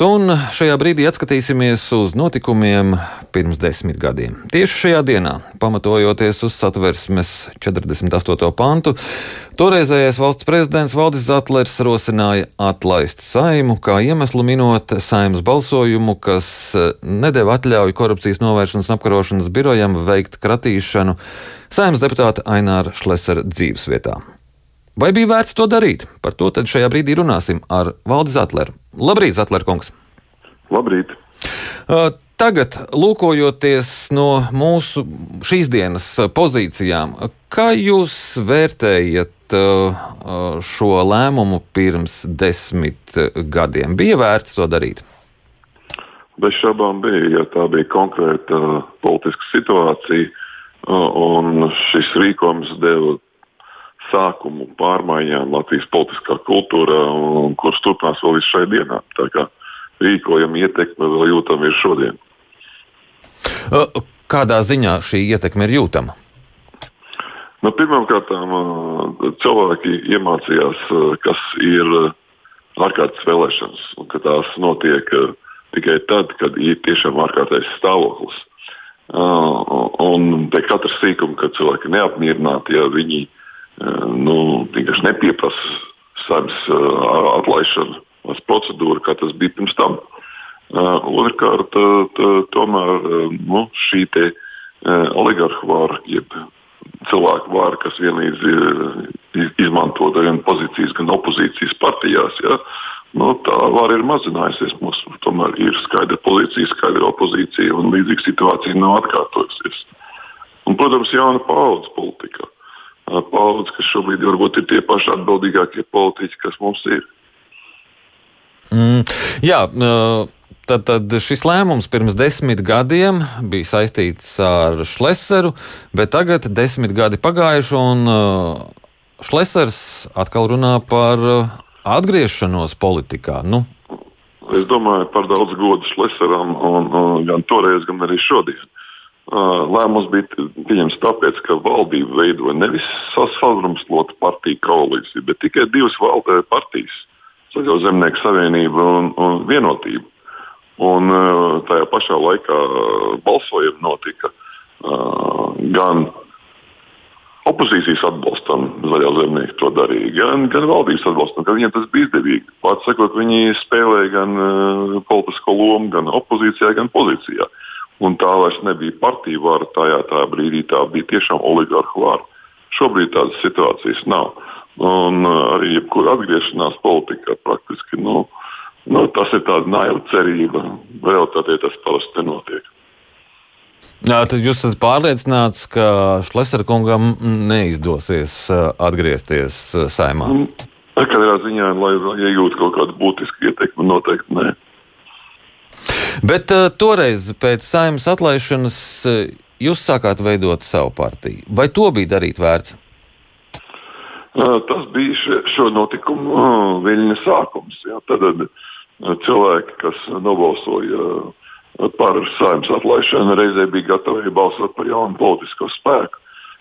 Un šajā brīdī atskatīsimies uz notikumiem pirms desmit gadiem. Tieši šajā dienā, pamatojoties uz satversmes 48. pantu, toreizējais valsts prezidents Valdis Zatlers rosināja atlaist saimu, kā iemeslu minot saimas balsojumu, kas nedēva atļauju korupcijas novēršanas un apkarošanas birojam veikt kratīšanu saimas deputāta Aināra Šlesera dzīvesvietā. Vai bija vērts to darīt? Par to šajā brīdī runāsim ar Valdi Zatleru. Labrīt, Zatler kungs! Labrīt! Uh, tagad, lūkojoties no mūsu šīs dienas pozīcijām, kā jūs vērtējat šo lēmumu pirms desmit gadiem? Bija vērts to darīt? Bez šaubām bija, ja tā bija konkrēta politiska situācija, un šis rīkojums deva sākumu pārmaiņām Latvijas politiskā kultūrā, un, kuras turpinās vēl līdz šai dienai. Tā kā rīkojama ietekme vēl jūtama ir šodien. Kādā ziņā šī ietekme ir jūtama? Nu, Pirmkārt, cilvēki iemācījās, kas ir ārkārtas vēlēšanas, un ka tās notiek tikai tad, kad ir tiešām ārkārtais stāvoklis. Un te katrs sīkums, kad cilvēki neapmierināti, ja viņi nu, vienkārši nepieprasa saimnes atlaišanu procedūru, kā tas bija pirms tam. Otrkārt, tomēr nu, šī oligarhu vara, jeb cilvēku vara, kas vienlīdz izmanto gan pozīcijas, gan opozīcijas partijās, ja, nu, tā vara ir mazinājusies. Mums tomēr ir skaidra pozīcija, skaidra opozīcija, un līdzīga situācija nav atkārtojusies. Un, protams, jauna paudze politikā paudze, kas šobrīd varbūt ir tie paši atbildīgākie politiķi, kas mums ir. Mm, jā, tad, tad šis lēmums pirms desmit gadiem bija saistīts ar Šleseru, bet tagad desmit gadi pagājuši un Šlesers atkal runā par atgriešanos politikā. Nu. Es domāju par daudz godu Šleseram un, un gan toreiz, gan arī šodien. Lēmums bija pieņemts tāpēc, ka valdība veidoja nevis sasprāstītu partiju koalīciju, bet tikai divas partijas - Zaļo zemnieku savienību un, un vienotību. Un tajā pašā laikā balsojumi notika gan opozīcijas atbalstam, zaļā zemnieki to darīja, gan, gan valdības atbalstam, ka viņiem tas bija izdevīgi. Pats sakot, viņi spēlēja gan uh, politisko lomu, gan opozīcijā, gan pozīcijā. Uh, Un tā vairs nebija partija vara tajā tā brīdī, tā bija tiešām oligarhu vara. Šobrīd tādas situācijas nav. Un uh, arī jebkura atgriešanās politikā praktiski nu, nu, tas ir tāds naiva cerība. Realtātē tas parasti nenotiek. Jā, tad jūs esat pārliecināts, ka Šlesera kungam neizdosies uh, atgriezties uh, saimā? Katrā ziņā, lai iegūtu kaut kādu būtisku ietekmi, noteikti nē. Bet uh, toreiz pēc saimnes atlaišanas uh, jūs sākāt veidot savu partiju. Vai to bija darīt vērts? Uh, tas bija šo notikumu viļņa sākums. Jā. Tad cilvēki, kas nobalsoja par saimnes atlaišanu, reizē bija gatavi balsot par jaunu politisko spēku.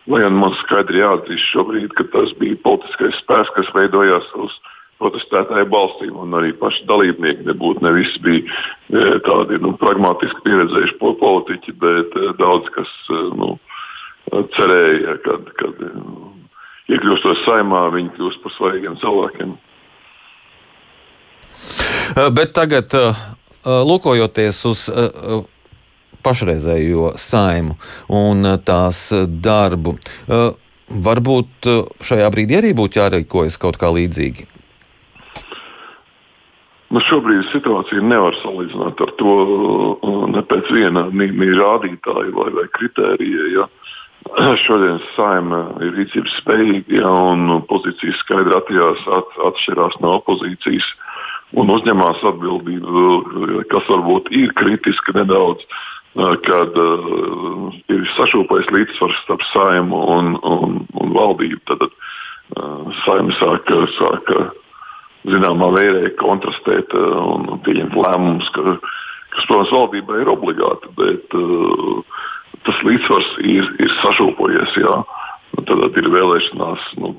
Lai gan man skaidri jāatzīst šobrīd, ka tas bija politiskais spēks, kas veidojās uz uh, protestētāju balstīm, un arī paši dalībnieki nebūtu ne visi bija e, tādi nu, pragmatiski pieredzējuši politiķi, bet e, daudz kas e, nu, cerēja, ka, kad iekļūstot saimā, viņi kļūs par svarīgiem cilvēkiem. Bet tagad, lūkojoties uz pašreizējo saimu un tās darbu, varbūt šajā brīdī arī būtu jārīkojas kaut kā līdzīgi. Nu, šobrīd situāciju nevar salīdzināt ar to uh, ne pēc viena rādītāja vai, vai kritērija. Ja. Šodienas saima ir rīcības spējīga ja, un pozīcijas skaidri atjās, at, atšķirās no opozīcijas un uzņemās atbildību, kas varbūt ir kritiski nedaudz, uh, kad uh, ir sašūpējis līdzsvars starp saimu un, un, un valdību. Tad uh, saima sāka. sāka zināmā veidā kontrastēt uh, un pieņemt lēmumus, ka, kas, protams, valdībai ir obligāti, bet uh, tas līdzsvars ir, ir sašūpojies. Jā. Tad ir vēlēšanās nu,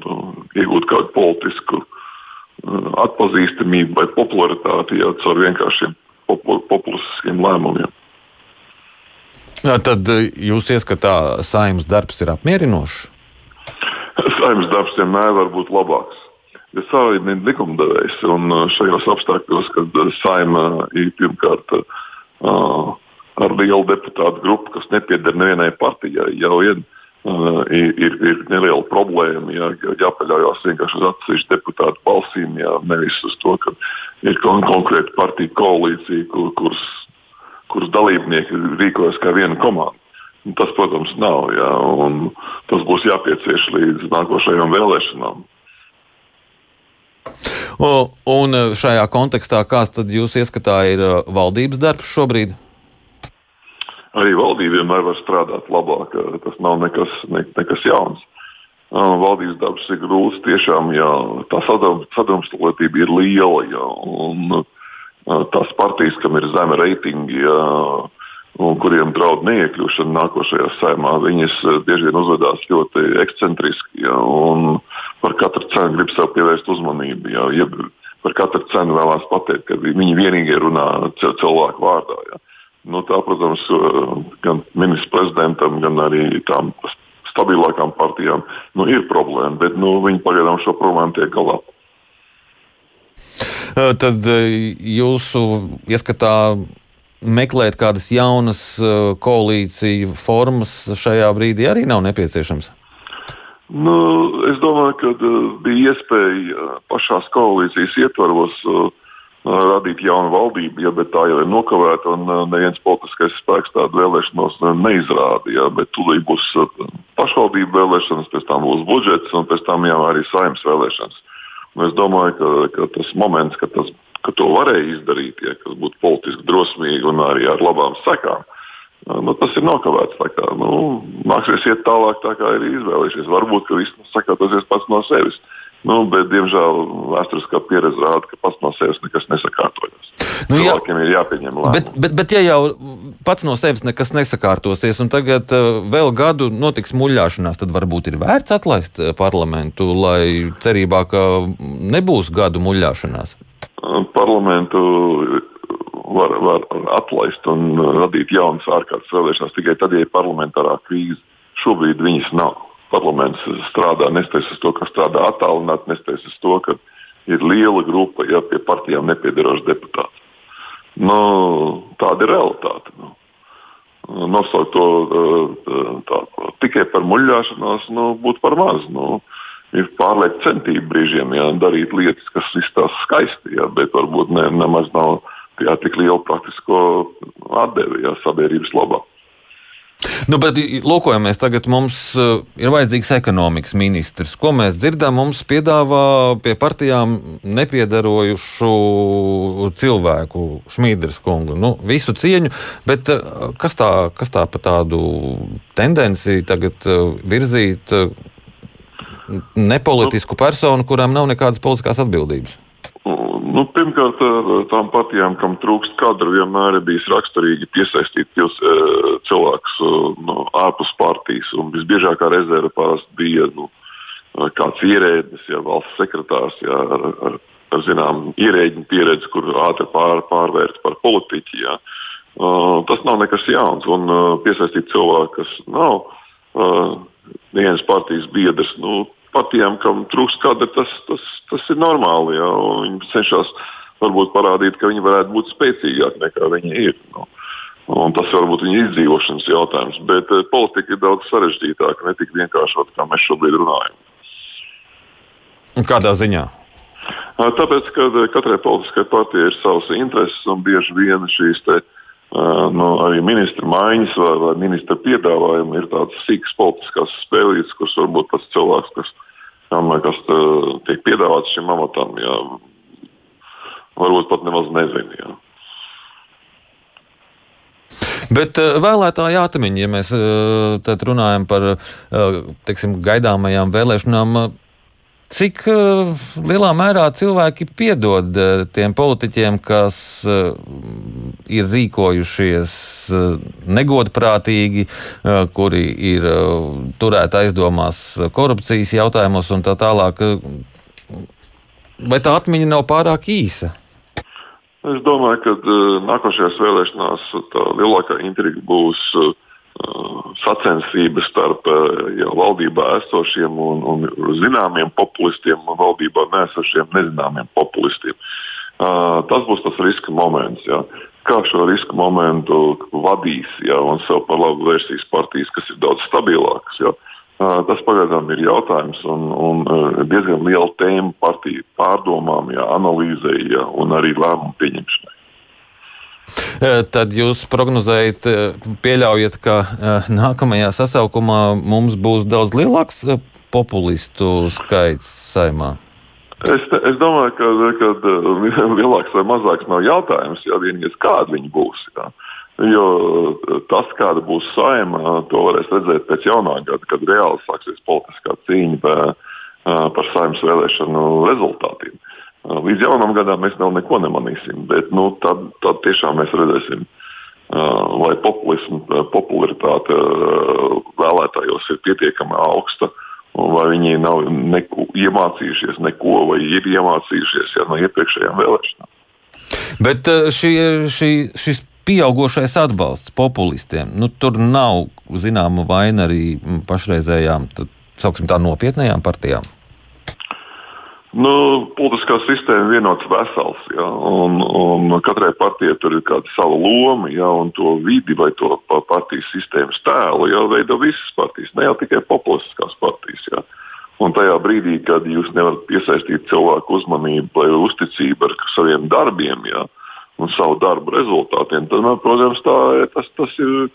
iegūt kādu politisku uh, atpazīstamību vai popularitāti jā, caur vienkāršiem populistiskiem lēmumiem. Tad jūs ieskatā, saimnes darbs ir apmierinošs? Saimnes darbs vienmēr var būt labāks. Ir likumdevējs un šajos apstākļos, kad saima ir pirmkārt uh, ar lielu deputātu grupu, kas nepieder nevienai partijai, jau ir, uh, ir, ir, neliela problēma. Jā, jāpaļaujas vienkārši uz atsevišķu deputātu balsīm, jā, nevis uz to, ka ir kon konkrēta partija koalīcija, kur, kuras, kuras dalībnieki rīkojas kā viena komanda. Tas, protams, nav. Jā, tas būs jāpiecieš līdz nākošajām vēlēšanām. Un šajā kontekstā, kāds tad jūs ieskatā ir uh, valdības darbs šobrīd? Arī valdība vienmēr var strādāt labāk. Tas nav nekas, ne, nekas jauns. Valdības darbs ir grūts. Tiešām jā, tā sadrumstalotība ir liela. Jā, un, tās partijas, kam ir zema reitingi, jā, un kuriem draud neiekļūšana nākošajā saimā, viņas eh, bieži vien uzvedās ļoti ekscentriski ja, un par katru cenu grib sev pievērst uzmanību. Ja, ja par katru cenu vēlās pateikt, ka viņi vienīgie runā cilvēku vārdā. Ja. Nu, tā, protams, eh, gan ministrs prezidentam, gan arī tām stabilākām partijām nu, ir problēma, bet nu, viņi pagaidām šo problēmu tiek galā. Tad jūsu ieskatā meklēt kādas jaunas uh, koalīciju formas šajā brīdī arī nav nepieciešams? Nu, es domāju, ka uh, bija iespēja uh, pašās koalīcijas ietvaros radīt jaunu valdību, ja, bet tā jau ir nokavēta un neviens politiskais spēks tādu vēlēšanos neizrādīja. Bet tūlīt būs pašvaldību vēlēšanas, pēc tam būs budžets un pēc tam jau arī saimnes vēlēšanas. Un es domāju, ka, ka tas moments, kad tas ka to varēja izdarīt, ja, kas būtu politiski drosmīgi un arī ar labām sekām. Nu, tas ir nokavēts. Kā, nu, nāksies iet tālāk, tā kā ir izvēlējušies. Varbūt, viss sakārtosies pats no sevis. Nu, bet, diemžēl, vēsturiskā pieredze rāda, ka pats no sevis nekas nesakārtojas. Nu, Cilvēkiem jā, ir jāpieņem lēmumi. Bet, bet, bet, ja jau pats no sevis nekas nesakārtosies, un tagad uh, vēl gadu notiks muļāšanās, tad varbūt ir vērts atlaist parlamentu, lai cerībā, ka nebūs gadu muļāšanās parlamentu var, var atlaist un radīt jaunas ārkārtas vēlēšanas tikai tad, ja ir parlamentārā krīze. Šobrīd viņas nav. Parlaments strādā neskatoties uz to, ka strādā attālināti, neskatoties uz to, ka ir liela grupa ja, pie partijām nepiedarošu deputātu. Nu, tāda ir realitāte. Nu. Nosaukt to tā, tikai par muļāšanos nu, būtu par maz. Nu ir pārlieka centība brīžiem jā, darīt lietas, kas izstāsta skaisti, jā, bet varbūt ne, nemaz nav jā, tik liela praktisko atdevi jā, sabiedrības labā. Nu, bet, lūkojamies, tagad mums uh, ir vajadzīgs ekonomikas ministrs. Ko mēs dzirdam? Mums piedāvā pie partijām nepiedarojušu cilvēku, Šmīdras kungu. Nu, visu cieņu, bet uh, kas tā, kas tā pa tādu tendenci tagad uh, virzīt nepolitisku personu, kurām nav nekādas politiskās atbildības? Nu, pirmkārt, tām partijām, kam trūkst kadru, vienmēr ir bijis raksturīgi piesaistīt pils, e, cilvēkus no ārpus partijas. Visbiežākā rezerve parasti bija nu, kāds ierēdnis, ja valsts sekretārs ja, ar, ar, ar zinām, ierēģiņu pieredzi, kur ātri pār, pārvērt par politiķi. Ja. Uh, tas nav nekas jauns. Un uh, piesaistīt cilvēku, kas nav uh, vienas partijas biedrs, nu, partijām, kam trūkst kadra, tas, tas, tas ir normāli. Ja? Viņi cenšas varbūt parādīt, ka viņi varētu būt spēcīgāki nekā viņi ir. Nu. Un tas var būt viņa izdzīvošanas jautājums. Bet eh, politika ir daudz sarežģītāka, ne tik vienkāršota, kā mēs šobrīd runājam. Kādā ziņā? Tāpēc, ka katrai politiskai partijai ir savas intereses un bieži vien šīs te, uh, nu, arī ministra maiņas vai, vai ministra piedāvājumi ir tādas sīkas politiskas spēlītes, kuras varbūt tas cilvēks, kas, kas tiek piedāvāts šim amatam, jā, varbūt pat nemaz nezina. Jā. Bet vēlētāji atmiņa, ja mēs runājam par teiksim, gaidāmajām vēlēšanām, Cik lielā mērā cilvēki piedod tiem politiķiem, kas ir rīkojušies uh, negodprātīgi, uh, kuri ir uh, turēti aizdomās korupcijas jautājumos un tā tālāk? Vai tā atmiņa nav pārāk īsa? Es domāju, ka nākošajās vēlēšanās tā lielākā intriga būs uh, sacensības starp jau valdībā esošiem un, un zināmiem populistiem un valdībā nesošiem nezināmiem populistiem. Uh, tas būs tas riska moments. Ja. Kā šo riska momentu vadīs ja, un sev par labu vērsīs partijas, kas ir daudz stabilākas. Ja. Tas pagaidām ir jautājums un, un diezgan liela tēma partiju pārdomām, ja, analīzei ja, un arī lēmumu pieņemšanai. Tad jūs prognozējat, pieļaujat, ka nākamajā sasaukumā mums būs daudz lielāks populistu skaits saimā? Es, es domāju, ka, ka lielāks vai mazāks nav jautājums, ja vienīgais kāda viņi būs. Jā. Jo tas, kāda būs saima, to varēs redzēt pēc jaunā gada, kad reāli sāksies politiskā cīņa par, par saimnes vēlēšanu rezultātiem. Līdz jaunam gadam mēs vēl neko nemanīsim, bet nu, tad, tad tiešām mēs redzēsim, vai populismu popularitāte vēlētājos ir pietiekami augsta vai viņi nav neko, iemācījušies neko, vai ir iemācījušies ja, no iepriekšējām vēlēšanām. Bet eh, šī, šī, šis pieaugušais atbalsts populistiem, nu, tur nav zināma vaina arī pašreizējām, tad, sauksim tā, nopietnējām partijām. Nu, politiskā sistēma ir vienots vesels, ja, un, un katrai partijai tur ir kāda sava loma, ja, un to vidi vai to partijas sistēmas tēlu jau veido visas partijas, ne jau tikai populistiskās partijas. Ja. Un tajā brīdī, kad jūs nevarat piesaistīt cilvēku uzmanību vai uzticību ar saviem darbiem ja, un savu darbu rezultātiem, tad, man, protams, tā, tas, tas ir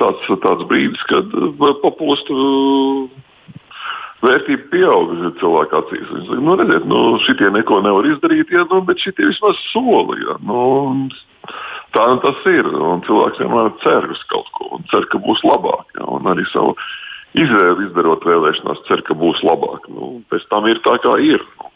tāds, tāds brīdis, kad populistu vērtība pieaug cilvēku acīs. Viņš saka, nu, redziet, nu, šitie neko nevar izdarīt, ja, nu, bet šitie vismaz soli. Ja, nu, tā nu tas ir. Un cilvēks vienmēr cer uz kaut ko un cer, ka būs labāk. Ja, un arī savu izvēli izdarot vēlēšanās, cer, ka būs labāk. Nu, pēc tam ir tā, kā ir. Nu,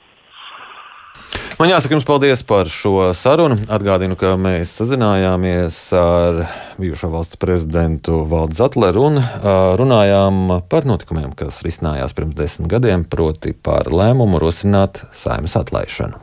Man jāsaka jums paldies par šo sarunu. Atgādinu, ka mēs sazinājāmies ar bijušo valsts prezidentu Valdu Zatleru un runājām par notikumiem, kas risinājās pirms desmit gadiem, proti par lēmumu rosināt saimas atlaišanu.